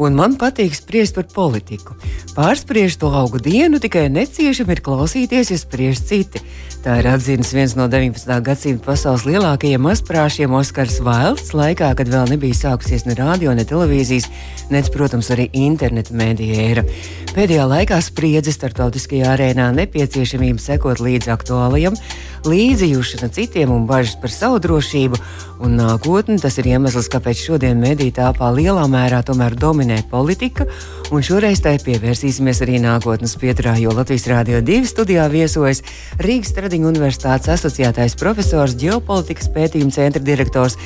un man patīk spriest par politiku. Pārspriež to augu dienu, tikai neciešam ir klausīties, ja spriež citi. Tā ir atzīmes viens no 19. gadsimta pasaules lielākajiem asprāšiem Oskars Vailds, laikā, kad vēl nebija sākusies ne radio, ne televīzijas, nec, protams, arī interneta mēdīja era. Pēdējā laikā spriedzi starptautiskajā arēnā nepieciešamība sekot līdzi aktuālajam, līdzjūšana citiem un bažas par savu drošību un nākotni. Tas ir iemesls, kāpēc šodien mediju tāpā lielā mērā tomēr dominē politika, un šoreiz tai pievērsīsimies arī nākotnes pieturā, jo Latvijas Rādio 2 studijā viesojas Rīgas Tradiņu Universitātes asociētais profesors, ģeopolitikas pētījuma centra direktors.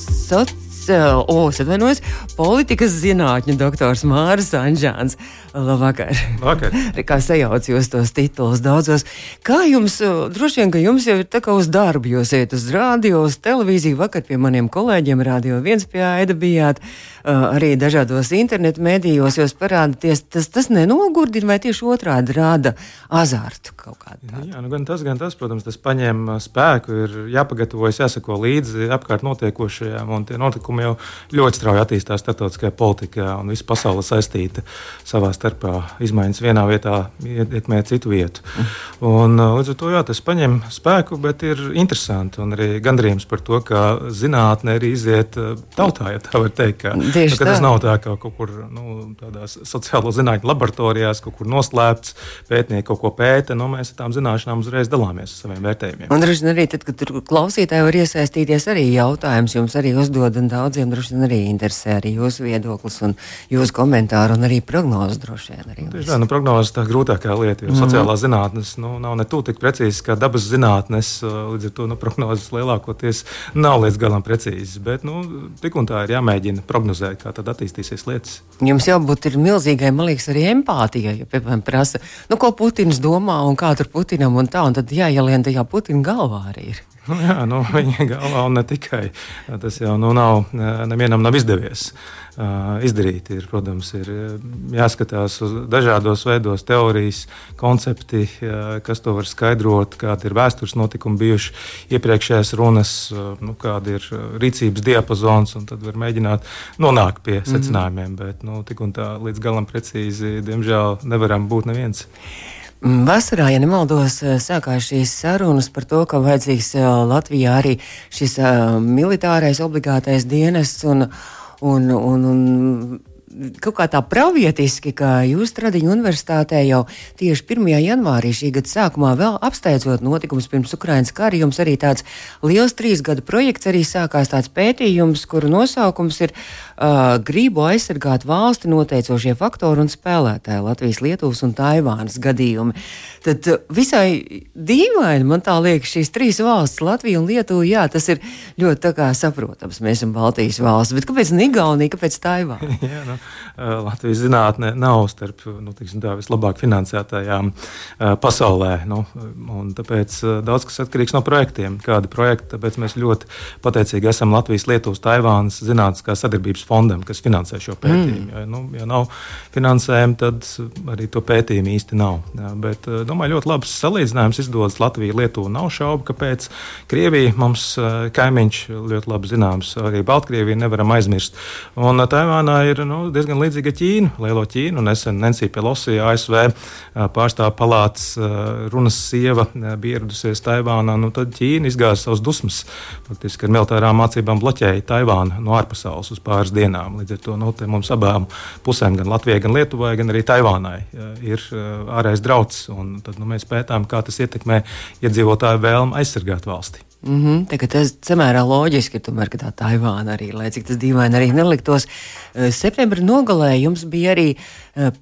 Soc O, atvainojos, politikas zinātņu doktors Māris Anģāns. Labvakar! Vakar. Kā sajauc jūs tos titulus daudzos? Kā jums, droši vien, ka jums jau ir tā kā uz darbu, jūs ejat uz rādio, uz televīziju, vakar pie maniem kolēģiem rādio viens pie Aida bijāt, arī dažādos internetu mēdījos jūs parādāties. Tas, tas nenogurdina vai tieši otrādi rāda azartu kaut kādu tādu? Jā, nu gan tas, gan tas, protams, tas paņem spēku, ir jāpagatavojas, jāsako līdzi apkārt notiekošajām, un tie notikumi jau ļoti strauji attīstās starptautiskajā politikā, un visa pasaule saistīta savā starpā izmaiņas vienā vietā ietekmē citu vietu. Un, uh, līdz ar to jā, tas paņem spēku, bet ir interesanti un arī gandrījums par to, ka zinātnē arī iziet uh, tautā, ja tā var teikt. Ka, nu, ka tas nav tā, ka kaut kur nu, tādās sociālo zinātņu laboratorijās kaut kur noslēpts pētnieki kaut ko pēta. Nu, mēs ar tām zināšanām uzreiz dalāmies ar saviem vērtējumiem. Un droši vien arī tad, kad tur klausītāji var iesaistīties, arī jautājums jums arī uzdod, un daudziem droši vien arī interesē arī jūsu viedoklis un jūsu komentāru un arī prognozes droši vien. Arī Tieši tā, nu, prognozes tā grūtākā lieta, jo mm. sociālās zinātnes nu, nav ne tuvu tik precīzas kā dabas zinātnes. Līdz ar to nu, prognozes lielākoties nav līdz galam precīzas. Bet nu, tik un tā ir jāmēģina prognozēt, kā tad attīstīsies lietas. Jums jābūt milzīgai, man liekas, arī empātijai. Ja, piemēram, prasa, nu, ko Putins domā un kā tur Putinam un tā, un tad jāielien tajā Putina galvā arī. Ir. Jā, nu, viņa galvā un ne tikai. Tas jau nu, nav, nevienam nav izdevies uh, izdarīt. Ir, protams, ir jāskatās uz dažādos veidos, teorijas, koncepti, uh, kas to var skaidrot, kāda ir vēstures notikumi bijuši iepriekšējās runas, uh, nu, kāda ir rīcības diapazons, un tad var mēģināt nonākt pie mhm. secinājumiem. Mm -hmm. Bet nu, tik un tā līdz galam precīzi, diemžēl, nevaram būt neviens. Vasarā, ja nemaldos, eh, sākās šīs sarunas par to, ka vajadzīgs eh, Latvijā arī šis uh, militārais obligātais dienests un, un, un, un kaut kā tā pravietiski, ka jūs Tradiņu universitātē jau tieši 1. janvārī šī gada sākumā vēl apsteidzot notikumus pirms Ukrainas kara, jums arī tāds liels trīs gadu projekts arī sākās tāds pētījums, kuru nosaukums ir uh, Gribu aizsargāt valsti noteicošie faktori un spēlētāji Latvijas, Lietuvas un Taivānas gadījumi. Tad uh, visai dīvaini man tā liekas šīs trīs valstis, Latvija un Lietuva, jā, tas ir ļoti saprotams, mēs esam Baltijas valsts, bet kāpēc Igaunija, kāpēc Taivāna? jā, nu. Eh, Latvijas zinātne nav starp nu, tā, vislabāk finansētajām eh, pasaulē. Nu, tāpēc eh, daudz kas atkarīgs no projektiem. Kādi projekti? Tāpēc mēs ļoti pateicīgi esam Latvijas, Lietuvas, Taivānas zinātniskā sadarbības fondam, kas finansē šo pētījumu. Mm. Ja, nu, ja nav finansējuma, tad arī to pētījumu īsti nav. Ja, bet, domāju, ļoti labs salīdzinājums izdodas Latvija, Lietuva. Nav šaubu, kāpēc Krievija mums kaimiņš ļoti labi zināms. Arī Baltkrieviju nevaram aizmirst. Un Taivānā ir nu, diezgan līdzīga Ķīna, Lielo Ķīnu. Nesen Nancy Pelosi, ASV pārstāvja palātas runas sieva, bija ieradusies Taivānā. Nu, tad Ķīna izgāza savus dusmas. Faktiski ar militārām mācībām bloķēja Taivānu no ārpasaules uz pāris dienām. Līdz ar to nu, mums abām pusēm, gan Latvijai, gan Lietuvai, gan arī Taivānai, ir ārējais drauds. Tad nu, mēs pētām, kā tas ietekmē iedzīvotāju vēlmu aizsargāt valsti. Mm -hmm. Tagad tas samērā loģiski, tomēr, ka tā Taivāna arī, lai cik tas dīvaini arī neliktos. Septembra nogalē jums bija arī uh,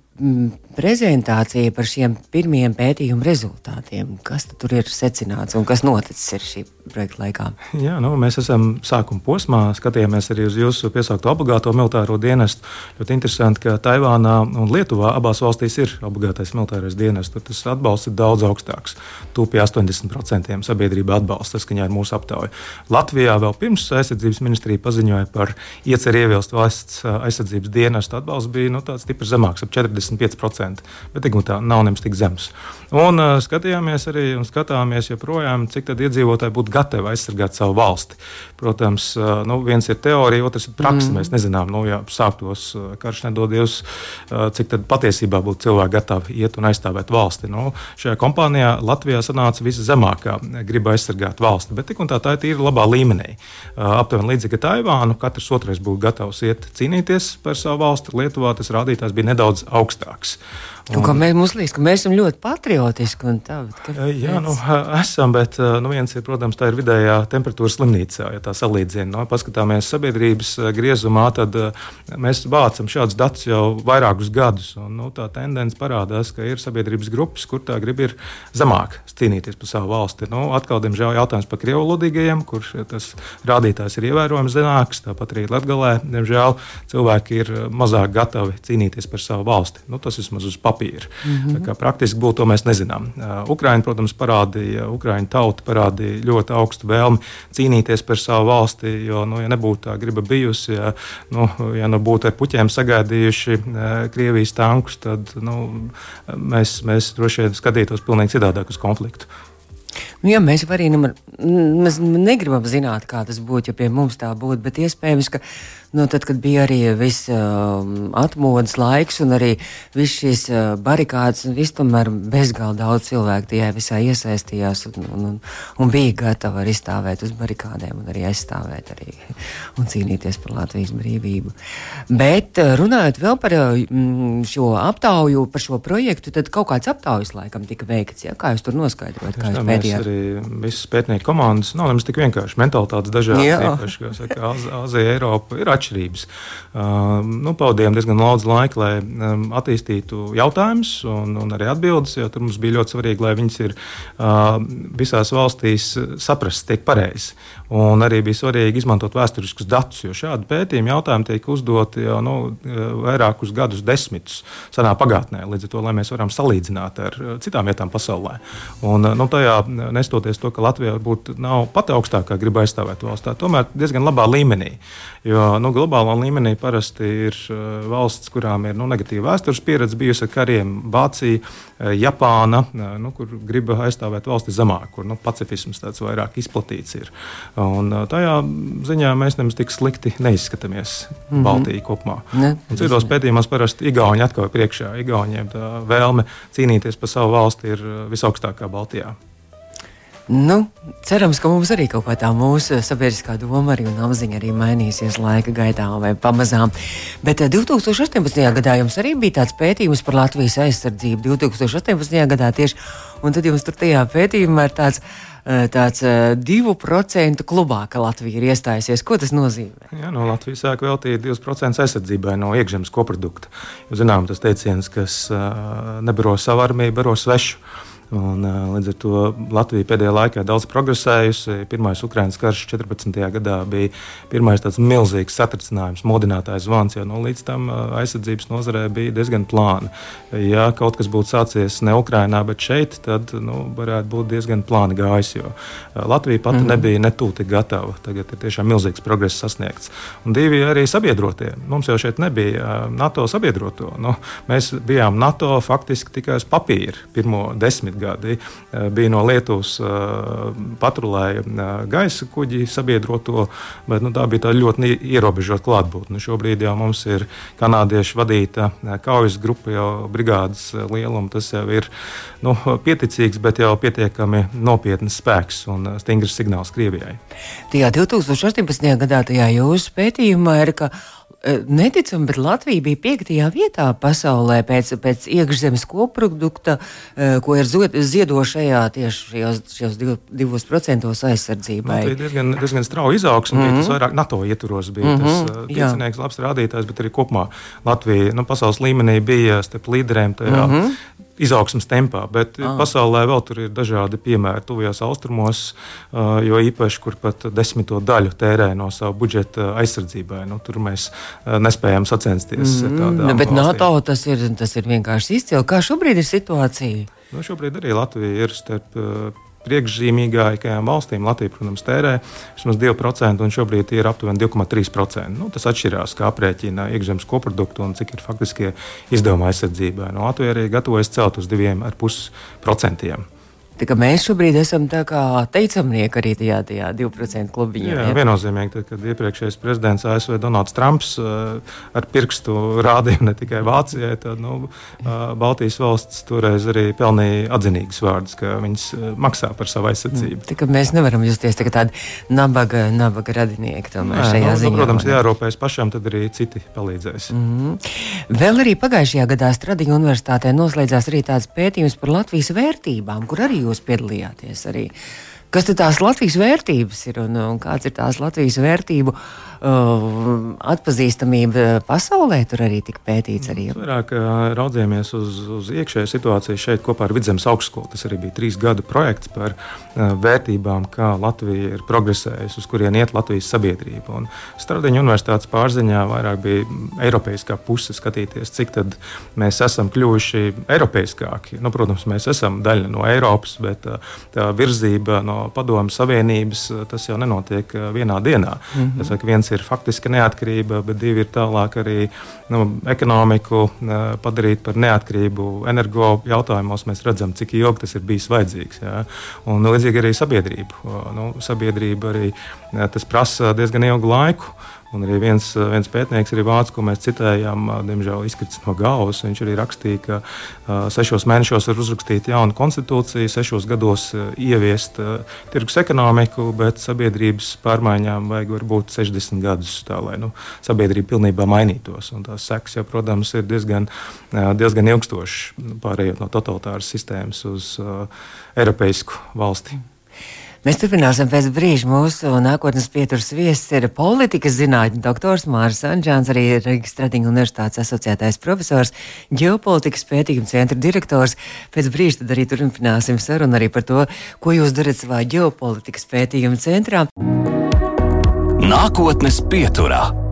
prezentācija par šiem pirmiem pētījumu rezultātiem. Kas tur ir secināts un kas noticis ar šī projekta laikā? Jā, nu, mēs esam sākuma posmā, skatījāmies arī uz jūsu piesaukto obligāto militāro dienestu. Ļoti interesanti, ka Taivānā un Lietuvā abās valstīs ir obligātais militārais dienests. Tur tas atbalsts ir daudz augstāks. Tūpīgi 80% sabiedrība atbalsta saskaņā ar mūsu aptauju. Latvijā vēl pirms aizsardzības ministrija paziņoja par ieceru ievilst valsts aizsardzības dienestu. Atbalsts bija nu, tāds stipri zemāks, ap 45%, bet tā nav nemaz tik zems. Un uh, skatījāmies arī un skatāmies joprojām, cik tad iedzīvotāji būtu gatavi aizsargāt savu valsti. Protams, uh, nu, viens ir teorija, otrs ir praksa. Mm. Mēs nezinām, nu, ja sāktos uh, karš nedodies, uh, cik tad patiesībā būtu cilvēki gatavi iet un aizstāvēt valsti. Nu, šajā kompānijā Latvijā sanāca viszemākā griba aizsargāt valsti, bet tik un tā tā ir tīri labā līmenī. Uh, aptuveni līdzīgi kā Taivānu, katrs otrais būtu gatavs iet cīnīties par savu valsti. Lietuvā tas rādītājs bija nedaudz augstāks. Un, un, mēs, mums liekas, ka mēs esam ļoti patriotiski. Tā, jā, nu, esam, bet nu, viens ir, protams, tā ir vidējā temperatūra slimnīcā, ja tā salīdzina. Nu, paskatāmies sabiedrības griezumā, tad mēs vācam šādus datus jau vairākus gadus. Un, nu, tā tendence parādās, ka ir sabiedrības grupas, kur tā grib ir zemāk cīnīties par savu valsti. Nu, atkal, diemžēl, jautājums par krievlodīgajiem, kur tas rādītājs ir ievērojami zemāks. Tāpat arī Latvijā, diemžēl, cilvēki ir mazāk gatavi cīnīties par savu valsti. Nu, tas vismaz uz papīra papīra. Mm -hmm. Praktiski būtu, to mēs nezinām. Uh, Ukraiņa, protams, parādīja, Ukraiņa tauta parādīja ļoti augstu vēlmi cīnīties par savu valsti, jo, nu, ja nebūtu tā griba bijusi, ja, nu, ja nu būtu ar puķiem sagaidījuši uh, Krievijas tankus, tad nu, mēs, mēs droši vien skatītos pilnīgi citādāk uz konfliktu. Nu, jā, mēs arī nu, mēs negribam zināt, kā tas būtu, ja pie mums tā būtu, bet iespējams, ka Nu, tad, kad bija arī viss uh, atmodas laiks un arī viss šīs uh, barikādas, un viss tomēr bezgalīgi daudz cilvēku tajā visā iesaistījās un, un, un, un bija gatavi arī stāvēt uz barikādēm un arī aizstāvēt arī un cīnīties par Latvijas brīvību. Bet uh, runājot vēl par uh, šo aptauju, par šo projektu, tad kaut kāds aptaujas laikam tika veikts. Ja? Kā jūs tur noskaidrojat? Kā jūs pētījāt? Arī visas pētnieku komandas nav nemaz tik vienkārši. Mentalitātes dažādas, kā Azija, Eiropa ir atšķirības. Uh, nu, pavadījām diezgan daudz laika, lai um, attīstītu jautājumus un, un arī atbildes, jo tur mums bija ļoti svarīgi, lai viņas ir uh, visās valstīs saprasts, tiek pareizi. Un arī bija svarīgi izmantot vēsturiskus datus, jo šādi pētījumi jautājumi tiek uzdoti jau nu, vairākus gadus, desmitus senā pagātnē, līdz ar to, lai mēs varam salīdzināt ar citām vietām pasaulē. Un, nu, tajā nestoties to, ka Latvija varbūt nav pati augstākā griba aizstāvēt valsts, tā tomēr diezgan labā līmenī. Jo nu, globālā līmenī parasti ir valsts, kurām ir nu, negatīva vēstures pieredze bijusi ar kariem, Vācija, Japāna, nu, kur grib aizstāvēt valsti zemāk, kur nu, pacifisms tāds vairāk izplatīts ir. Un tajā ziņā mēs nemaz tik slikti neizskatāmies mm -hmm. Baltijā kopumā. Ne, citos pētījumos parasti Igauni atkal priekšā. Igauniem tā vēlme cīnīties par savu valsti ir visaugstākā Baltijā. Nu, cerams, ka mums arī kaut kā tā mūsu sabiedriskā doma arī un apziņa arī mainīsies laika gaitā vai pamazām. Bet 2018. Eh, gadā jums arī bija tāds pētījums par Latvijas aizsardzību. 2018. gadā tieši, un tad jums tur tajā pētījumā ir tāds eh, tāds uh, eh, 2% klubā, ka Latvija ir iestājusies. Ko tas nozīmē? Jā, no Latvijas sāk veltīt 2% aizsardzībai no iekšzemes koprodukta. Jūs zinām, tas teiciens, kas uh, nebaro savu armiju, baro svešu. Un, līdz ar to Latvija pēdējā laikā daudz progresējusi. Pirmais Ukraiņas karš 14. gadā bija pirmais tāds milzīgs satricinājums, modinātājs zvans, jo nu, līdz tam aizsardzības nozarē bija diezgan plāni. Ja kaut kas būtu sācies ne Ukraiņā, bet šeit, tad nu, varētu būt diezgan plāni gājis. Latvija pati mm -hmm. nebija netūti gatava. Tagad ir tiešām milzīgs progress sasniegts. Un divi arī sabiedrotie. Mums jau šeit nebija NATO sabiedroto. Nu, mēs bijām NATO faktiski tikai uz papīra pirmo desmit desmitgadi eh, bija no Lietuvas eh, patrulēja eh, gaisa kuģi sabiedroto, bet nu, tā bija tā ļoti ierobežota klātbūtne. Šobrīd jau mums ir kanādiešu vadīta kaujas grupa, jau brigādes lieluma. Tas jau ir nu, pieticīgs, bet jau pietiekami nopietns spēks un stingrs signāls Krievijai. Tajā 2018. gadā tajā jūsu pētījumā ir, ka neticami, bet Latvija bija piektajā vietā pasaulē pēc, pēc iekšzemes koprodukta, eh, ko ir ziedošajā tieši šajos, šajos divos procentos aizsardzībai. Tā bija diezgan, diezgan strauja izaugsme, mm -hmm. tas vairāk NATO ietvaros bija mm -hmm. tas piecinieks, labs rādītājs, bet arī kopumā Latvija nu, pasaules līmenī bija starp līderiem tajā. Mm -hmm izaugsmas tempā. Bet ah. pasaulē vēl tur ir dažādi piemēri. Tuvajos austrumos, jo īpaši, kur pat desmito daļu tērē no savu budžeta aizsardzībai, nu, tur mēs nespējam sacensties. Mm, nu, bet NATO tas ir, tas ir vienkārši izcili. Kā šobrīd ir situācija? Nu, šobrīd arī Latvija ir starp uh, priekšzīmīgākajām valstīm. Latvija, protams, tērē vismaz 2%, un šobrīd ir aptuveni 2,3%. Nu, tas atšķirās, kā aprēķina iekšzemes koproduktu un cik ir faktiskie izdevumi aizsardzībai. Nu, Latvija arī gatavojas celt uz 2,5%. Mēs šobrīd esam teicamnieki arī tajā, tajā 2% klubiņā. Jā, ja? viennozīmīgi. Tad, kad iepriekšējais prezidents ASV Donalds Trumps uh, ar pirkstu rādīja ne tikai Vācijai, tad nu, uh, Baltijas valsts toreiz arī pelnīja atzinīgus vārdus, ka viņas uh, maksā par savu aizsardzību. Mm, tā, mēs nevaram justies tā tādi nabaga, nabaga radinieki tomēr Nē, šajā nu, ziņā. Nu, protams, jārūpējas pašam, tad arī citi palīdzēs. Mm -hmm. Vēl arī pagājušajā gadā Stradiņa universitātē noslēdzās arī tāds pētījums par Latvijas vērtībām, kur arī jūs piedalījāties arī. Kas tad tās Latvijas vērtības ir un, un kāds ir tās Latvijas vērtību uh, atpazīstamība pasaulē? Tur arī tika pētīts. Arī. Mēs vairāk uh, raudzījāmies uz, uz iekšēju situāciju šeit kopā ar Vidzemes augstskolu. Tas arī bija trīs gadu projekts par uh, vērtībām, kā Latvija ir progresējusi, uz kurien iet Latvijas sabiedrība. Stradiņa universitātes pārziņā vairāk bija eiropeiskā puse skatīties, cik tad mēs esam kļuvuši eiropeiskāki. Nu, protams, mēs esam daļa no Eiropas, bet uh, tā virzība no Padomju Savienības, tas jau nenotiek vienā dienā. Mm -hmm. Saku, viens ir faktiska neatkarība, bet divi ir tālāk arī nu, ekonomiku eh, padarīt par neatkarību. Energo jautājumos mēs redzam, cik ilgi tas ir bijis vajadzīgs. Jā. Un līdzīgi arī sabiedrība. Nu, sabiedrība arī tas prasa diezgan ilgu laiku. Un arī viens, viens pētnieks, arī vācis, ko mēs citējām, diemžēl izkritis no galvas. Viņš arī rakstīja, ka uh, sešos mēnešos var uzrakstīt jaunu konstitūciju, sešos gados uh, ieviest uh, tirgus ekonomiku, bet sabiedrības pārmaiņām vajag varbūt 60 gadus, tā, lai nu, sabiedrība pilnībā mainītos. Un tās sekas, jau, protams, ir diezgan, diezgan ilgstošas, pārējot no totalitāras sistēmas uz Eiropeisku valsti. Mēs turpināsim pēc brīža. Mūsu nākotnes pieturas viesis ir politikas zinātņu doktors Mārs Anģāns, arī Rīgas Tradiņu universitātes asociētais profesors, ģeopolitikas pētījuma centra direktors. Pēc brīža tad arī turpināsim sarunu arī par to, ko jūs darat savā ģeopolitikas pētījuma centrā. Nākotnes pieturā.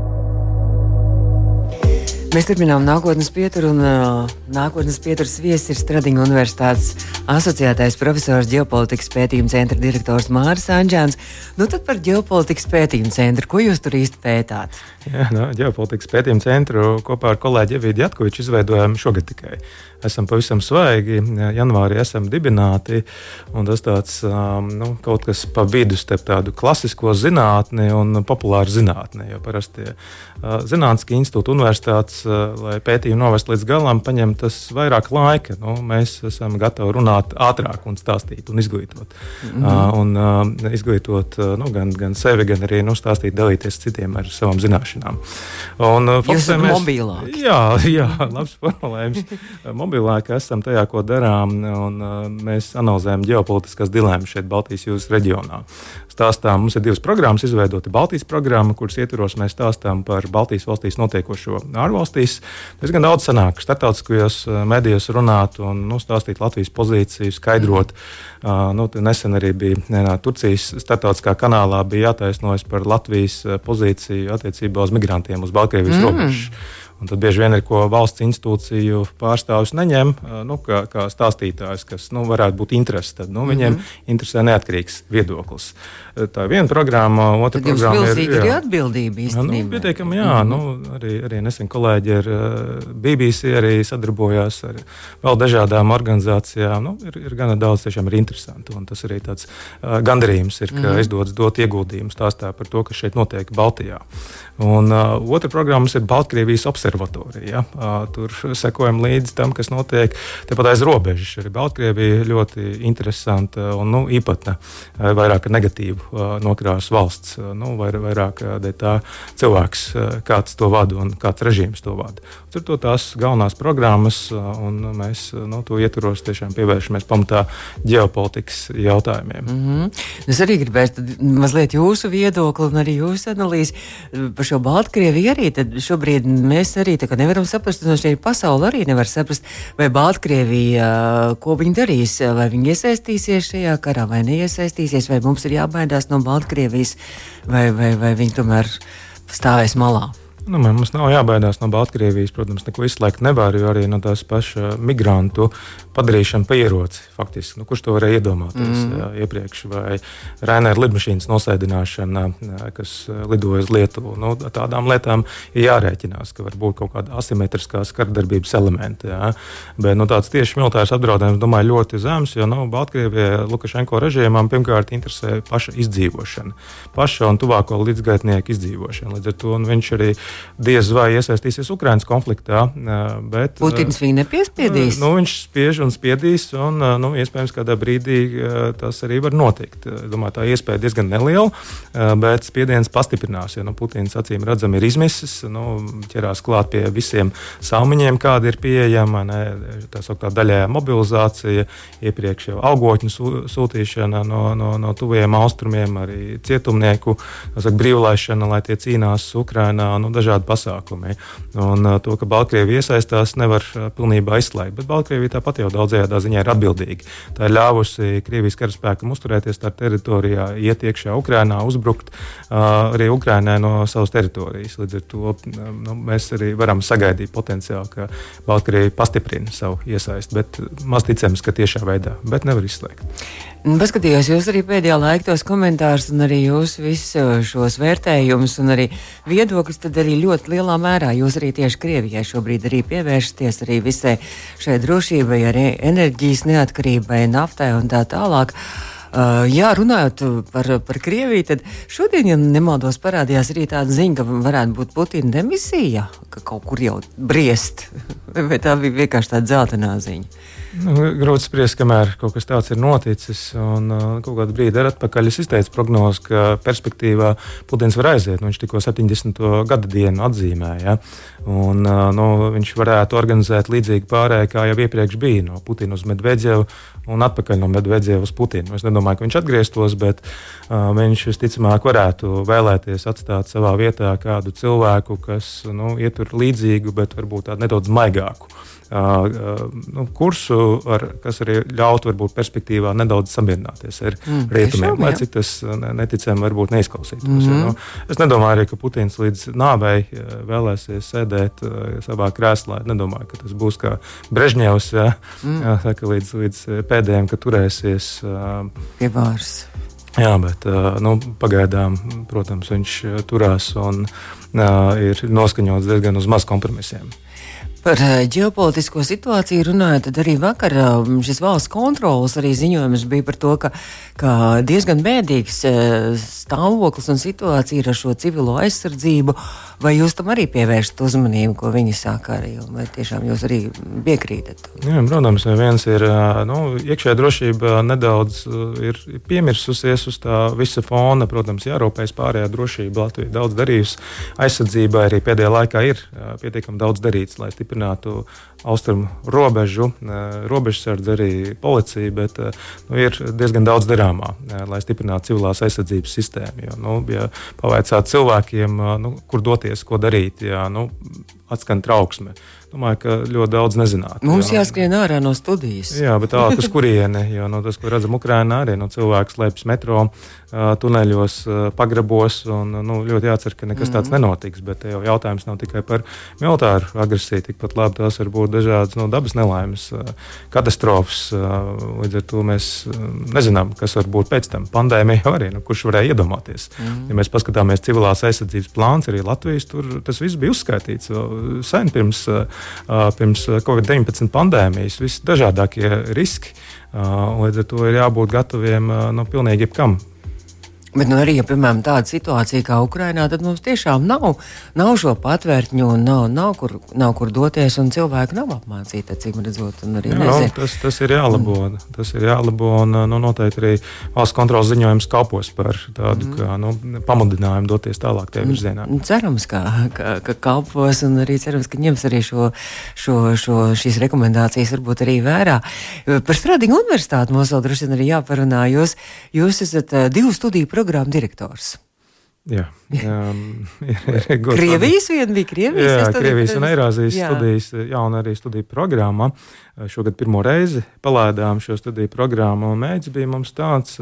Mēs turpinām nākotnes pieturu, un uh, nākotnes pieturas viesis ir Stradiņa Universitātes asociētais profesors ģeopolitikas pētījuma centra direktors Māris Anģēns. Nu tad par ģeopolitikas pētījuma centru, ko jūs tur īsti pētāt? Jā, no, ģeopolitikas pētījuma centru kopā ar kolēģi Evīdu Jatkoviču izveidojām šogad tikai esam pavisam svaigi. Janvārī esam dibināti. Tas tāds um, nu, kaut kas pa vidu starp tādu klasisko zinātni un populāru zinātni. Jo parasti uh, zinātniski institūti, universitātes, lai pētījumu novest līdz galam, paņem tas vairāk laika. Nu, mēs esam gatavi runāt ātrāk un stāstīt un izglītot. Mm -hmm. uh, un, uh, izglītot uh, nu, gan, gan sevi, gan arī nu, stāstīt, dalīties citiem ar savām zināšanām. Un, uh, esat mobilāki. Jā, jā, labs formulējums. mobilā, ka esam tajā, ko darām, un uh, mēs analizējam ģeopolitiskās dilemmas šeit, Baltijas jūras reģionā. Stāstām, mums ir divas programmas, izveidota Baltijas programma, kuras ietvaros mēs stāstām par Baltijas valstīs notiekošo ārvalstīs. Es gan daudz sanāku starptautiskajos uh, medijos runāt un nu, stāstīt Latvijas pozīciju, skaidrot. Uh, nu, nesen arī bija nenā, Turcijas starptautiskā kanālā bija jātaisnojas par Latvijas uh, pozīciju attiecībā uz migrantiem uz Baltkrievijas mm. robežas. Un tad bieži vien ir ko valsts institūciju pārstāvis neņem, nu, kā, kā stāstītājs, kas nu, varētu būt interesants. Tad nu, viņiem mm -hmm. interesē neatkarīgs viedoklis. Tā ir viena programma, otra tad programma ir, ir atbildība. Īstenībā. Nu, pietiekami, jā, mm -hmm. nu, arī, arī nesen kolēģi ar BBC arī sadarbojās ar vēl dažādām organizācijām. Nu, ir, ir gana daudz, tiešām ir interesanti. Un tas arī tāds uh, gandarījums ir, ka mm -hmm. izdodas dot ieguldījumu stāstā par to, kas šeit notiek Baltijā. Un uh, otra programma ir Baltkrievijas observācija observatorija. Ja? Tur sekojam līdzi tam, kas notiek tepat aiz robežas. Arī Baltkrievija ļoti interesanta un nu, īpatna, vairāk negatīvu nokrāsu valsts. Nu, vairāk tā cilvēks, kāds to vada un kāds režīms to vada. Tur to tās galvenās programmas, un mēs nu, to ietvaros tiešām pievēršamies pamatā ģeopolitikas jautājumiem. Mm -hmm. Es arī gribētu mazliet jūsu viedokli un arī jūsu analīzi par šo Baltkrieviju. Arī šobrīd mēs arī nevaram saprast, un šeit pasaule arī nevar saprast, vai Baltkrievija, ko viņi darīs, vai viņi iesaistīsies šajā karā vai neiesaistīsies, vai mums ir jābaidās no Baltkrievijas, vai, vai, vai viņi tomēr stāvēs malā. Nu, mums nav jābaidās no Baltkrievijas, protams, neko izslēgt nevar, jo arī no tās pašas migrantu padarīšana par ieroci. Faktiski, nu, kurš to varēja iedomāties mm. jā, iepriekš, vai Rainēra lidmašīnas nosēdināšana, kas lidoja uz Lietuvu. Nu, tādām lietām ir jārēķinās, ka var būt kaut kāda asimetriskās kardarbības elementi. Jā. Bet nu, tāds tieši militārs apdraudējums, domāju, ļoti zems, jo nu, Baltkrievijai Lukašenko režīmam pirmkārt interesē paša izdzīvošana, paša un tuvāko līdzgaitnieku izdzīvošana. Līdz ar to nu, viņš arī diez vai iesaistīsies Ukraiņas konfliktā. Bet, Putins viņu nepiespiedīs. Nu, viņš spiež un spiedīs, un nu, iespējams, kādā brīdī tas arī var notikt. Domāju, tā iespēja diezgan neliela, bet spiediens pastiprinās. Ja nu, Putins acīm redzami ir izmisis, nu, ķerās klāt pie visiem saumiņiem, kādi ir pieejami. Ne, tā sauktā daļējā mobilizācija, iepriekš jau algotņu sūtīšana no, no, no tuviem austrumiem, arī cietumnieku saka, brīvlaišana, lai tie cīnās Ukrainā. Nu, dažādi pasākumi. Un, uh, to, ka Baltkrievija iesaistās, nevar uh, pilnībā izslēgt. Bet Baltkrievija tāpat jau daudzējādā ziņā ir atbildīga. Tā ir ļāvusi Krievijas karaspēkam uzturēties tajā teritorijā, iet iekšā Ukrainā, uzbrukt uh, arī Ukrainai no savas teritorijas. Līdz ar to nu, mēs arī varam sagaidīt potenciāli, ka Baltkrievija pastiprina savu iesaisti. Bet maz ticams, ka tiešā veidā, bet nevar izslēgt. Paskatījos jūs arī pēdējā laikā tos komentārus, un arī jūs visus šos vērtējumus un arī viedokļus, tad arī ļoti lielā mērā jūs arī tieši Krievijai šobrīd arī pievēršaties arī visai šai drošībai, arī enerģijas neatkarībai, naftai un tā tālāk. Uh, jā, runājot par, par Krieviju, tad šodien, ja nemaldos, parādījās arī tāda ziņa, ka varētu būt Putina demisija, ka kaut kur jau briest. Vai tā bija vienkārši tāda dzeltenā ziņa? Nu, grūti spriest, kamēr kaut kas tāds ir noticis. Un, uh, kaut kādu brīdi atpakaļ es izteicu prognozi, ka perspektīvā Putins var aiziet. Nu, viņš tikko 70. gada dienu atzīmēja. Un, uh, nu, viņš varētu organizēt līdzīgu pārēju, kā jau iepriekš bija no Putina uz Medvedzevu un atpakaļ no Medvedzeva uz Putinu. Es nedomāju, ka viņš atgrieztos, bet uh, viņš visticamāk varētu vēlēties atstāt savā vietā kādu cilvēku, kas nu, ietur līdzīgu, bet varbūt tādu nedaudz maigāku nu, kursu, ar, kas arī ļautu varbūt perspektīvā nedaudz samierināties ar mm, rietumiem, lai cik tas neticami varbūt neizklausītos. Mm -hmm. ja, nu, es nedomāju arī, ka Putins līdz nāvei vēlēsies sēdēt savā krēslā. Es nedomāju, ka tas būs kā Brežņevs, ja, mm. jā, saka, līdz, līdz pēdējiem, ka turēsies pie vārs. Jā, bet nu, pagaidām, protams, viņš turās un uh, ir noskaņots diezgan uz maz kompromisiem. Par eh, ģeopolitisko situāciju runājot, tad arī vakar eh, šis valsts kontrolas arī ziņojums bija par to, ka, ka diezgan bēdīgs eh, stāvoklis un situācija ir ar šo civilo aizsardzību. Vai jūs tam arī pievēršat uzmanību, ko viņi saka arī, vai tiešām jūs arī piekrītat? Jā, protams, viens ir nu, iekšējā drošība nedaudz ir piemirsusies uz tā visa fona. Protams, jārūpējas pārējā drošība. Latvija daudz darījusi aizsardzībai, arī pēdējā laikā ir pietiekami daudz darīts, lai stiprinātu austrumu robežu, robežsardze, arī policija, bet nu, ir diezgan daudz darāmā, lai stiprinātu civilās aizsardzības sistēmu. Jo, nu, ja pavaicāt cilvēkiem, nu, kur doties, ko darīt, ja, nu, atskan trauksme. Domāju, ka ļoti daudz nezināt. Mums jā. jāskrien ārā no studijas. Jā, bet tālāk uz kurieni? Jo no tas, ko redzam Ukrajinā, arī no cilvēks slēpjas metro tuneļos, pagrabos. Un, nu, ļoti jācer, ka nekas tāds mm. nenotiks. Bet jau jautājums nav tikai par militāru agresiju. Tikpat labi tās var būt dažādas no, dabas nelaimes, katastrofas. Līdz ar to mēs nezinām, kas var būt pēc tam. Pandēmija arī, nu, kurš varēja iedomāties. Mm. Ja mēs paskatāmies civilās aizsardzības plāns, arī Latvijas, tur tas viss bija uzskaitīts sen pirms pirms Covid-19 pandēmijas, visdažādākie riski. Līdz ar to ir jābūt gataviem no nu, pilnīgi jebkam. Bet, nu, arī, ja, piemēram, tāda situācija kā Ukrainā, tad mums tiešām nav, nav šo patvērtņu, nav, nav, kur, nav kur doties, un cilvēki nav apmācīti, cik redzot. Jā, no, tas, tas ir jālabo. Un, tas ir jālabo, un nu, noteikti arī valsts kontrolas ziņojums kalpos par tādu mm. kā, nu, pamudinājumu doties tālāk tajā virzienā. Cerams, ka, ka, ka kalpos, un arī cerams, ka ņems arī šo, šo, šo, šīs rekomendācijas varbūt arī vērā. Par Strādīgu universitāti mums vēl droši vien arī jāparunā. Jūs, jūs esat uh, divu studiju programmu programmu direktors. Jā, um, ir, ir Krievijas vien bija Krievijas. Jā, Krievijas un Eirāzijas studijas, jauna arī studiju programma. Šogad pirmo reizi palaidām šo studiju programmu, un mērķis bija mums tāds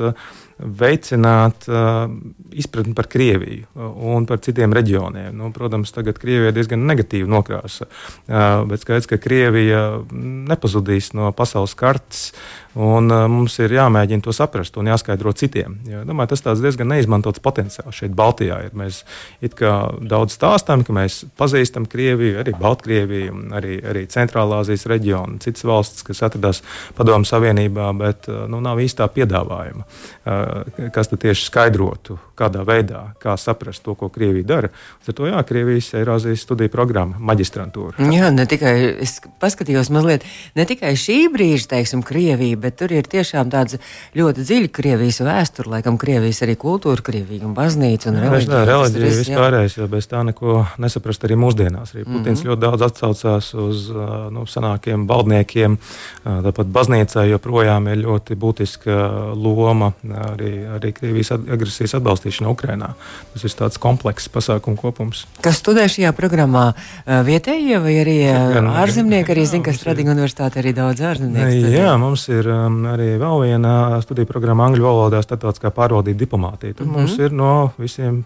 veicināt uh, izpratni par Krieviju un par citiem reģioniem. Nu, protams, tagad Krievija diezgan negatīva nokrāsa, uh, bet skaidrs, ka Krievija nepazudīs no pasaules kartes. Un, uh, mums ir jāmēģina to saprast un jāskaidro citiem. Jo, domāju, tas ir diezgan neizmantots potenciāls šeit, Baltijā. Ir. Mēs daudz stāstām, ka mēs pazīstam Krieviju, arī Baltkrieviju, arī, arī Centrālā Azijas reģionu, citas valstis, kas atrodas Padomu Savienībā, bet uh, nu, nav īstā piedāvājuma. Uh, kas tieši skaidrotu, kādā veidā, kā saprast to, ko Krievija dara. Ar to jā, Krievijas Eirāzijas studiju programma, maģistrantūra. Jā, ne tikai es paskatījos mazliet, ne tikai šī brīža, teiksim, Krievija bet tur ir tiešām tāds ļoti dziļi Krievijas vēsture, laikam Krievijas arī kultūra, Krievija un baznīca un reliģija. Jā, reliģija vispārējais, jo bez tā neko nesaprast arī mūsdienās. Arī Putins mm -hmm. ļoti daudz atsaucās uz nu, senākiem valdniekiem, tāpat baznīcā joprojām ir ļoti būtiska loma arī, arī Krievijas agresijas atbalstīšana Ukrainā. Tas ir tāds komplekss pasākumu kopums. Kas studē šajā programmā? Vietējie vai arī gan, ārzemnieki? Arī zina, ka Stradinga universitāte arī daudz ārzemnieku. Jā, mums ir um, arī vēl viena studiju programma angļu valodā, starptautiskā pārvaldība diplomātija. Tur mm -hmm. mums ir no visiem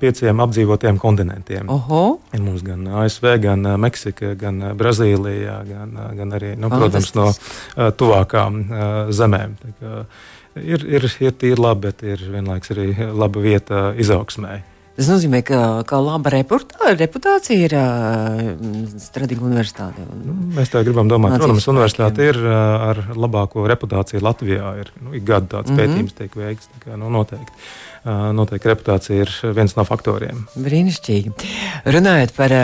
pieciem apdzīvotiem kontinentiem. Oho. Ir mums gan ASV, gan Meksika, gan Brazīlija, gan, gan arī, nu, protams, no uh, tuvākām uh, zemēm. Ir, ir, ir tīri labi, bet ir vienlaikus arī laba vieta izaugsmēji. Tas nozīmē, ka, ka laba reputā, reputācija ir uh, Stradīga universitāte. Un, nu, mēs tā gribam domāt. Protams, universitāte ir uh, ar labāko reputāciju Latvijā. Ir nu, ik gadu tāds mm -hmm. pētījums tiek veikts. Kā, nu, noteikti noteikti reputācija ir viens no faktoriem. Brīnišķīgi. Runājot par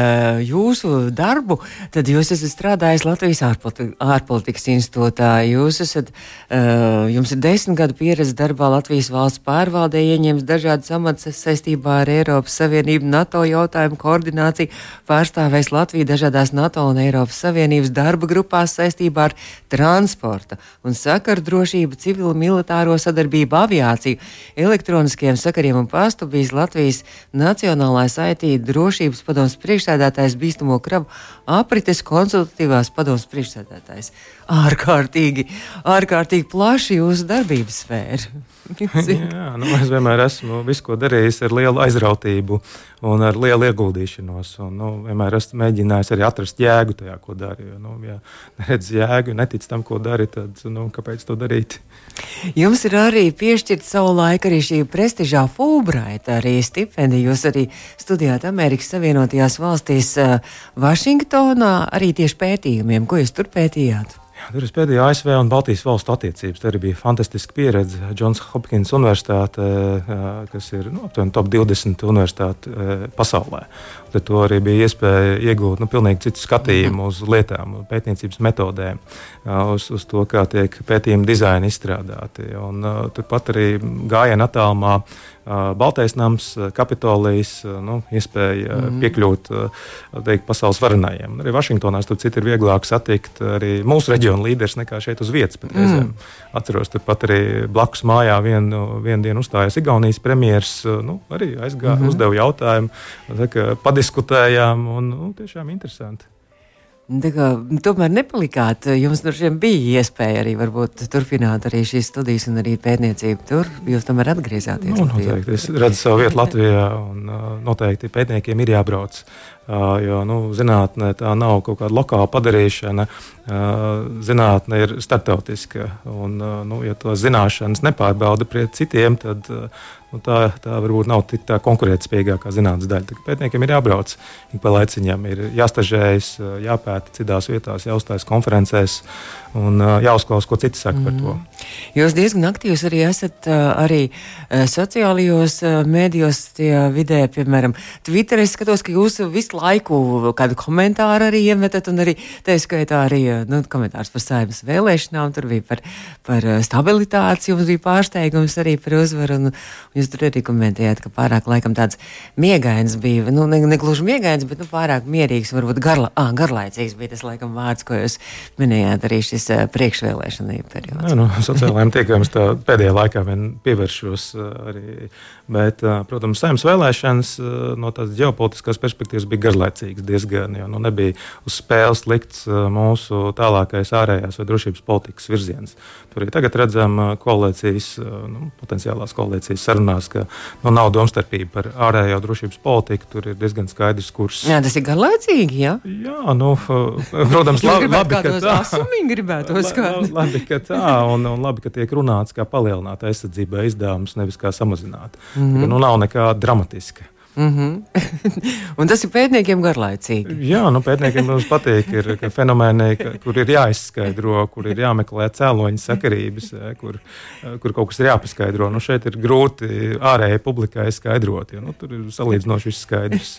jūsu darbu, tad jūs esat strādājis Latvijas ārpolitikas institūtā. Jūs esat, jums ir desmit gadu pieredze darbā Latvijas valsts pārvaldē, ieņems dažādas amatas saistībā ar Eiropas Savienību, NATO jautājumu koordināciju, pārstāvēs Latviju dažādās NATO un Eiropas Savienības darba grupās saistībā ar transporta un sakaru drošību, civilu militāro sadarbību, aviāciju, elektroniskie tehniskiem sakariem un pastu bijis Latvijas Nacionālais IT drošības padomus priekšsēdētājs bīstamo kravu aprites konsultatīvās padomus priekšsēdētājs. Ārkārtīgi, ārkārtīgi plaši jūsu darbības sfēra. Jā, nu, es vienmēr esmu visu, ko darījis ar lielu aizrautību un ar lielu ieguldīšanos. Un, nu, vienmēr esmu mēģinājis arī atrast jēgu tajā, ko daru. Jo, nu, ja neredz jēgu, netic tam, ko dari, tad nu, kāpēc to darīt? Jums ir arī piešķirta savu laiku arī šī prestižā Fulbraita arī stipendija. Jūs arī studijāt Amerikas Savienotajās valstīs, uh, Vašingtonā, arī tieši pētījumiem. Ko jūs tur pētījāt? Tur es pēdējo ASV un Baltijas valstu attiecības. Tā arī bija fantastiska pieredze. Johns Hopkins Universitāte, eh, kas ir nu, aptuveni top 20 universitāte eh, pasaulē. Tad to arī bija iespēja iegūt nu, pilnīgi citu skatījumu uz lietām, pētniecības metodēm, uz, uz to, kā tiek pētījuma dizaini izstrādāti. Un, turpat arī gājienā attālumā Baltais nams, Kapitolijas, nu, iespēja mm. piekļūt teikt, pasaules varenajiem. Arī Vašingtonā tur citur ir vieglāk satikt arī mūsu reģiona līderus nekā šeit uz vietas. Mm. Atceros, turpat arī blakus mājā vienu, vienu dienu uzstājās Igaunijas premjerministrs. Nu, arī aizgāja, mm -hmm. uzdeva jautājumu, tā, padiskutējām un nu, tiešām interesanti. Kā, tomēr nepalikāt. Jums tur bija iespēja arī turpināt arī šīs studijas un arī pētniecību. Tur jūs tomēr atgriezāties. Nu, noteikti. Es redzu savu vietu Latvijā un noteikti pētniekiem ir jābrauc. Jo nu, zinātnē tā nav kaut kāda lokāla padarīšana. Zinātne ir starptautiska. Un, nu, ja to zināšanas nepārbauda pret citiem, tad nu, tā, tā varbūt nav tik tā konkurētspējīgākā zinātnes daļa. Tā, pētniekiem ir jābrauc pa laiciņam, ir jāstažējas, jāpēta citās vietās, jāuzstājas konferencēs un jāuzklausa, ko citi saka mm. par to. Mm. Jūs diezgan aktīvs arī esat arī sociālajos mēdījos, tie vidē, piemēram, Twitter. Es skatos, ka jūs visu laiku kādu komentāru arī iemetat, un arī tā skaitā arī nu, komentārs par saimnes vēlēšanām, tur bija par, par stabilitāti, jums bija pārsteigums arī par uzvaru, un, un jūs tur arī komentējāt, ka pārāk laikam tāds miegains bija, nu, ne, ne gluži miegains, bet nu, pārāk mierīgs, varbūt garla, ah, garlaicīgs bija tas laikam vārds, ko jūs minējāt arī šis priekšvēlēšana periods. Jā, nu, sociālajiem tīkliem pēdējā laikā vien pievēršos arī Bet, protams, saimnes vēlēšanas no tādas ģeopolitiskās perspektīvas bija garlaicīgas diezgan, jo nu, nebija uz spēles likts mūsu tālākais ārējās vai drošības politikas virziens. Tur arī tagad redzam koalīcijas, nu, potenciālās koalīcijas sarunās, ka nu, nav domstarpība par ārējo drošības politiku. Tur ir diezgan skaidrs kurs. Jā, tas ir garlaicīgi. Jā, jā nu, protams, labi, labi, ka tā gribētos labi, labi, ka tā, un, un labi, ka tiek runāts, kā palielināt aizsardzībai izdevumus, nevis kā samazināt. Mm -hmm. Nu, nav nekā dramatiska. Mm -hmm. un tas ir pētniekiem garlaicīgi. Jā, nu, pētniekiem mums patīk, ir fenomēni, kur ir jāizskaidro, kur ir jāmeklē cēloņa sakarības, kur, kur kaut kas ir jāpaskaidro. Nu, šeit ir grūti ārējai publikai skaidrot, jo nu, tur ir salīdzinoši skaidrs.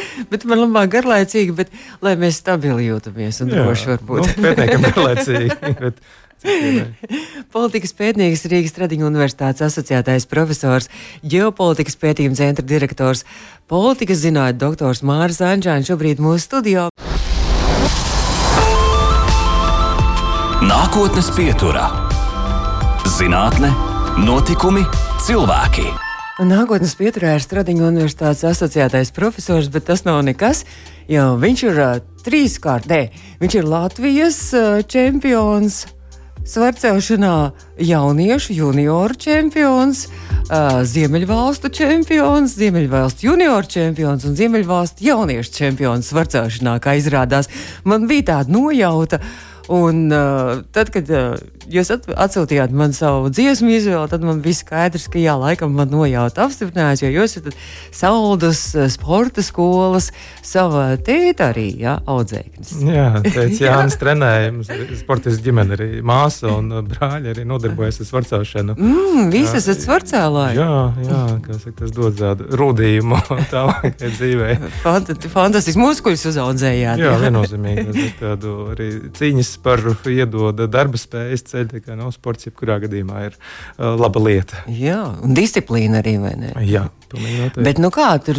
bet man labāk garlaicīgi, bet lai mēs stabili jūtamies un droši varbūt. nu, pētniekam garlaicīgi. Bet, Politikas pētnieks Rīgas Tradiņu Universitātes asociētais profesors, ģeopolitikas pētījuma centra direktors, politikas zinātņu doktors Māris Anģēns šobrīd mūsu studijā. Nākotnes pieturā - zinātne, notikumi, cilvēki. Nākotnes pieturā ir Stradiņu Universitātes asociētais profesors, bet tas nav nekas, jo viņš ir uh, trīskārtē. Viņš ir Latvijas uh, čempions svarcelšanā jauniešu junioru čempions, uh, Ziemeļvalstu čempions, Ziemeļvalstu junioru čempions un Ziemeļvalstu jauniešu čempions svarcelšanā, kā izrādās. Man bija tāda nojauta. Un, uh, tad, kad uh, jūs atsūtījāt man savu dziesmu izvēli, tad man bija skaidrs, ka jā, laikam man nojauta apstiprinājās, jo jūs esat saldus sporta skolas, sava tēta arī, jā, audzēknis. Jā, teica Jānis trenēja, mums sportists ģimene arī māsa un brāļi arī nodarbojas ar svarcēšanu. Mm, visi esat svarcēlāji. Jā, jā, kā saka, tas dod tādu rūdījumu tālākai dzīvē. Fantastiski muskuļus uzaudzējāt. Jā, viennozīmīgi. Tādu arī cīņas par iedoda darba spējas Tā kā no sports, jebkurā gadījumā, ir uh, laba lieta. Jā, un disciplīna arī, vai ne? Jā. Bet nu kā tur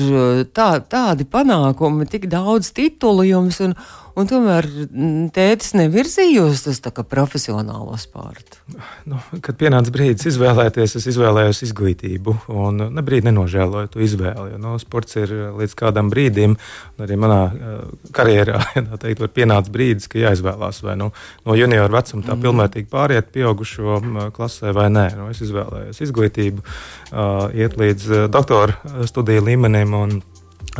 tā, tādi panākumi, tik daudz titulu jums, un, Un tomēr mm, tētis nevirzījos uz profesionālo sportu. Nu, kad pienāca brīdis izvēlēties, es izvēlējos izglītību. Un ne brīdi nenožēloju to izvēli. Nu, sports ir līdz kādam brīdim, arī manā uh, karjerā, ja teikt, var pienākt brīdis, ka jāizvēlās vai nu, no juniora vecuma tā mm. pilnvērtīgi pāriet pieaugušo klasē vai nē. Nu, es izvēlējos izglītību, uh, iet līdz doktora studiju līmenim. Un,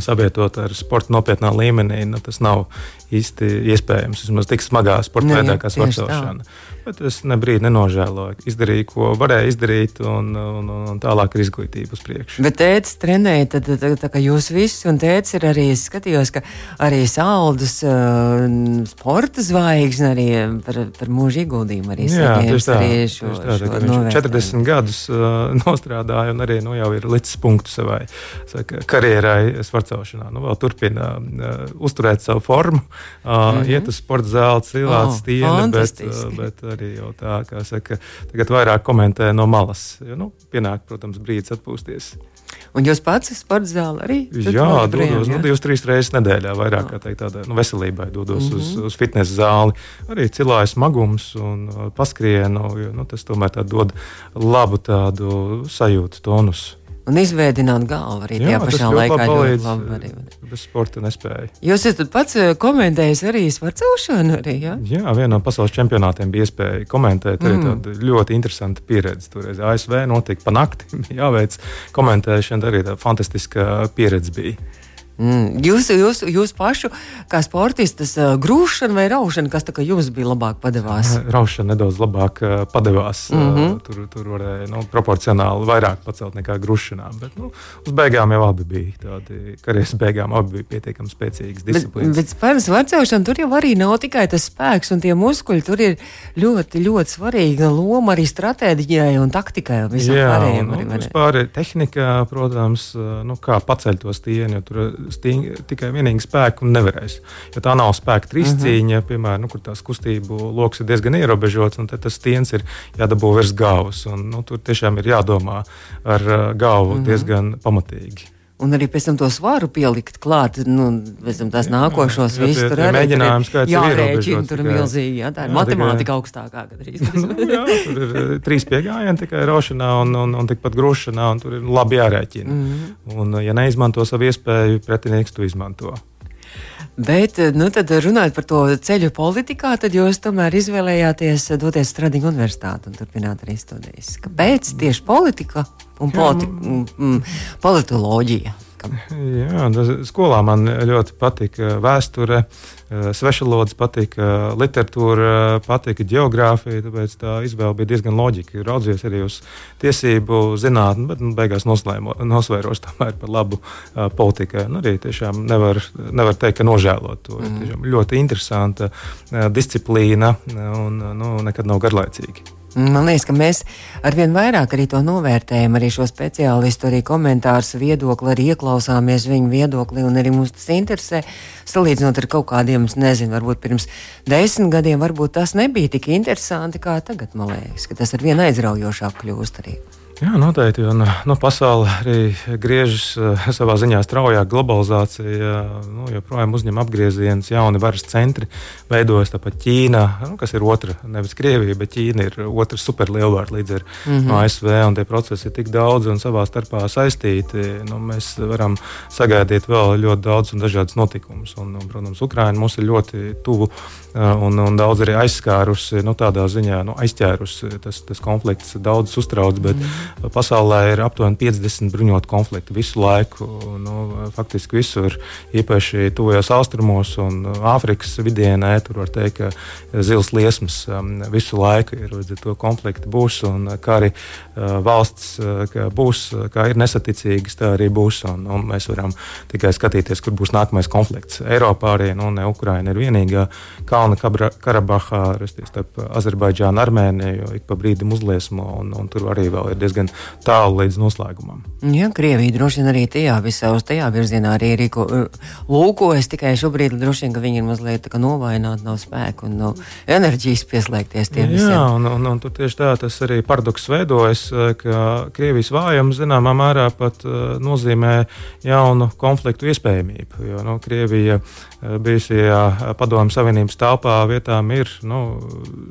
savietot ar sporta nopietnā līmenī, nu, tas nav īsti iespējams. Vismaz tik smagā sporta nu, veidā, kā svarcelšana. Bet es ne brīdi nenožēloju. Izdarīju, ko varēju izdarīt, un, un, un tālāk ir izglītība uz priekšu. Bet tēvs trenēja, tad, tā, tā kā jūs visi, un tēvs ir arī, skatījos, ka arī saldus uh, sporta zvaigzne arī par, par mūžu ieguldījumu arī tā, 40 gadus uh, nostrādāja un arī nu, jau ir licis punktu savai saka, karjerai svarcelšanā. Nu, vēl turpina uh, uzturēt savu formu, uh, mm -hmm. iet uz sporta zāli, cilāt oh, stieni, bet, uh, bet arī jau tā, kā saka, tagad vairāk komentē no malas. Jo, nu, pienāk, protams, brīdis atpūsties. Un jūs pats esat sports zāle arī? Jā, dodos nu, divas, trīs reizes nedēļā, vairāk kā teikt, tādā nu, veselībai, dodos mm -hmm. uz, mhm. uz fitnesa zāli. Arī cilājas smagums un uh, paskrienu, jo nu, tas tomēr dod labu tādu sajūtu, tonus un izveidināt galvu arī Jā, tajā pašā laikā. Palīdz, labi, arī, bez sporta nespēja. Jūs esat pats eh, komentējis arī svarcelšanu? Arī, ja? Jā, vienā no pasaules čempionātiem bija iespēja komentēt. Mm. Tāda ļoti interesanta pieredze. Toreiz ASV notika pa nakti, jāveic komentēšana, arī tāda fantastiska pieredze bija. Mm. Jūs, jūs, jūs pašu, kā sportistas, uh, grūšana vai raušana, kas jums bija labāk padevās? Raušana nedaudz labāk padevās. Mm -hmm. Tur, tur varēja nu, proporcionāli vairāk pacelt nekā grūšanā. Bet nu, uz beigām jau abi bija tādi, karjeras beigām abi bija pietiekami spēcīgas disciplīnas. Bet, bet par svarcelšanu tur jau arī nav tikai tas spēks un tie muskuļi. Tur ir ļoti, ļoti svarīga loma arī stratēģijai un taktikai. Un Jā, pārējiem, nu, arī, vispār tehnika, protams, nu, kā paceļ to stieni. Tur sting, tikai vienīgi spēku nevarēs. Jo tā nav spēka trīscīņa, uh -huh. piemēram, nu, kur tās kustību lokus ir diezgan ierobežots, un tas stiens ir jādabū virs galvas. Un, nu, tur tiešām ir jādomā ar galvu uh -huh. diezgan pamatīgi. Un arī pēc tam to svaru pielikt klāt, nu, tam tās nākošos visus tur arī mēģinājums, kā jārēķina, tur ir milzīgi, jā, tā ir jā, matemātika tikai, augstākā gadrīz. nu, jā, tur ir eh, trīs piegājieni tikai rošanā un, un, un tikpat grušanā, un tur ir labi jārēķina. Mm -hmm. Un, ja neizmanto savu iespēju, pretinieks to izmanto. Bet, eh, nu, tad runājot par to ceļu politikā, tad jūs tomēr izvēlējāties doties Stradinga universitāti un turpināt arī studijas. Kāpēc tieši politika? un politi mm, politoloģija. Jā, skolā man ļoti patika vēsture, eh, svešvalodas patika, literatūra patika, geogrāfija. Tāpēc tā izvēle bija diezgan loģiska. Raudzījies arī uz tiesību zinātni, bet nu, beigās nosvēros tomēr par labu uh, politikai. Nu, arī tiešām nevar, nevar teikt, ka nožēlot to. Mm. Ļoti interesanta uh, disciplīna un nu, nekad nav garlaicīga. Man liekas, ka mēs arvien vairāk arī to novērtējam, arī šo speciālistu, arī komentārus, viedokli, arī ieklausāmies viņu viedoklī, un arī mums tas interesē. Salīdzinot ar kaut kādiem, nezinu, varbūt pirms desmit gadiem, varbūt tas nebija tik interesanti kā tagad. Man liekas, ka tas ar vien aizraujošāk kļūst arī. Jā, noteikti. Un, nu, pasaule arī griežas uh, savā ziņā straujāk. Globalizācija nu, joprojām uzņem apgriezienus, jauni varas centri veidojas. Tāpat Ķīna, nu, kas ir otra, nevis Krievija, bet Ķīna ir otra superlielvārds līdz ar mm -hmm. ASV. Tie procesi ir tik daudz un savā starpā saistīti. Nu, mēs varam sagaidīt vēl ļoti daudz un dažādas notikumus. Un, un, protams, Ukraina mums ir ļoti tuvu un, un daudz arī aizskārusi, nu, tādā ziņā nu, aizķērusi tas, tas konflikts, daudz uztrauc. Bet, mm Pasaulē ir aptuveni 50 bruņotu konfliktu visu laiku. Nu, faktiski visur, īpaši tuvajos austrumos un Āfrikas vidienē, tur var teikt, ka zils liesmas um, visu laiku ir. Līdz ar to konflikti būs, un kā arī uh, valsts uh, būs, kā ir nesaticīgas, tā arī būs. Un, un mēs varam tikai skatīties, kur būs nākamais konflikts. Eiropā arī nu, ne Ukraina ir vienīgā Kalna Karabahā, respektīvi starp Azerbaidžānu un Armēniju, ik pa brīdim uzliesmo, un, un tur arī vēl ir diezgan diezgan tālu līdz noslēgumam. Jā, Krievija droši vien arī tajā visā uz tajā virzienā arī rīko, lūkojas. Tikai šobrīd droši vien, ka viņi ir mazliet novājināti, nav spēku un nav enerģijas pieslēgties tiem visiem. Jā, un, un, un tur tieši tā tas arī paradoks veidojas, ka Krievijas vājums zināmā mērā pat uh, nozīmē jaunu konfliktu iespējamību. Jo nu, Krievija bijusajā Padomju Savienības telpā vietām ir nu,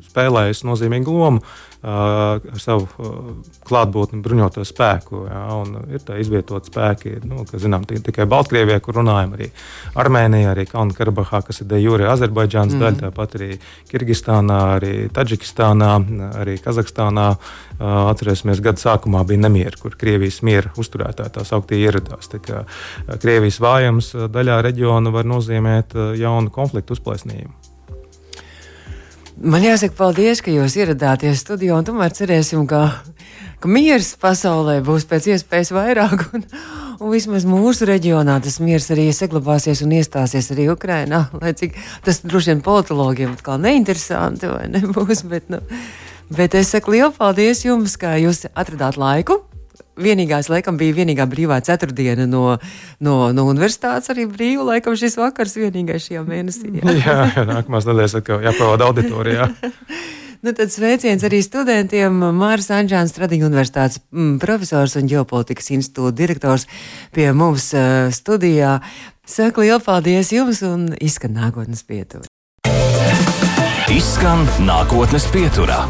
spēlējusi nozīmīgu lomu ar savu klātbūtni bruņoto spēku. Jā, ir tā izvietot spēki, nu, kas zinām tikai Baltkrievijā, kur runājam arī Armēnijā, arī Kalnu-Karabahā, kas ir de jure Azerbaidžānas mm. daļa, tāpat arī Kirgistānā, arī Taģikistānā, arī Kazahstānā. Atcerēsimies, gada sākumā bija nemieri, kur Krievijas miera uzturētāji tā sauktie ieradās. Tā kā Krievijas vājums daļā reģiona var nozīmēt jaunu konfliktu uzplēsnījumu. Man jāsaka, paldies, ka jūs ieradāties studijā, tomēr cerēsim, ka, ka miers pasaulē būs pēc iespējas vairāk. Un, un vismaz mūsu reģionā tas miers arī saglabāsies un iestāsies arī Ukrainā. Lai cik tas droši vien politologiem atkal neinteresanti vai nebūs, bet, nu, bet es saku lielu paldies jums, ka jūs atradāt laiku vienīgais, laikam, bija vienīgā brīvā ceturtdiena no, no, no universitātes. Arī brīva, laikam, šis vakars vienīgais šajā mēnesī. Jā, jā, jā nākamās nedēļas atkal jāpavada auditorijā. Nu, tad sveiciens arī studentiem. Māris Anģēns, Stradiņu universitātes mm, profesors un ģeopolitikas institūta direktors pie mums uh, studijā. Saku lielu paldies jums un izskan nākotnes pietura. Izskan nākotnes pieturā.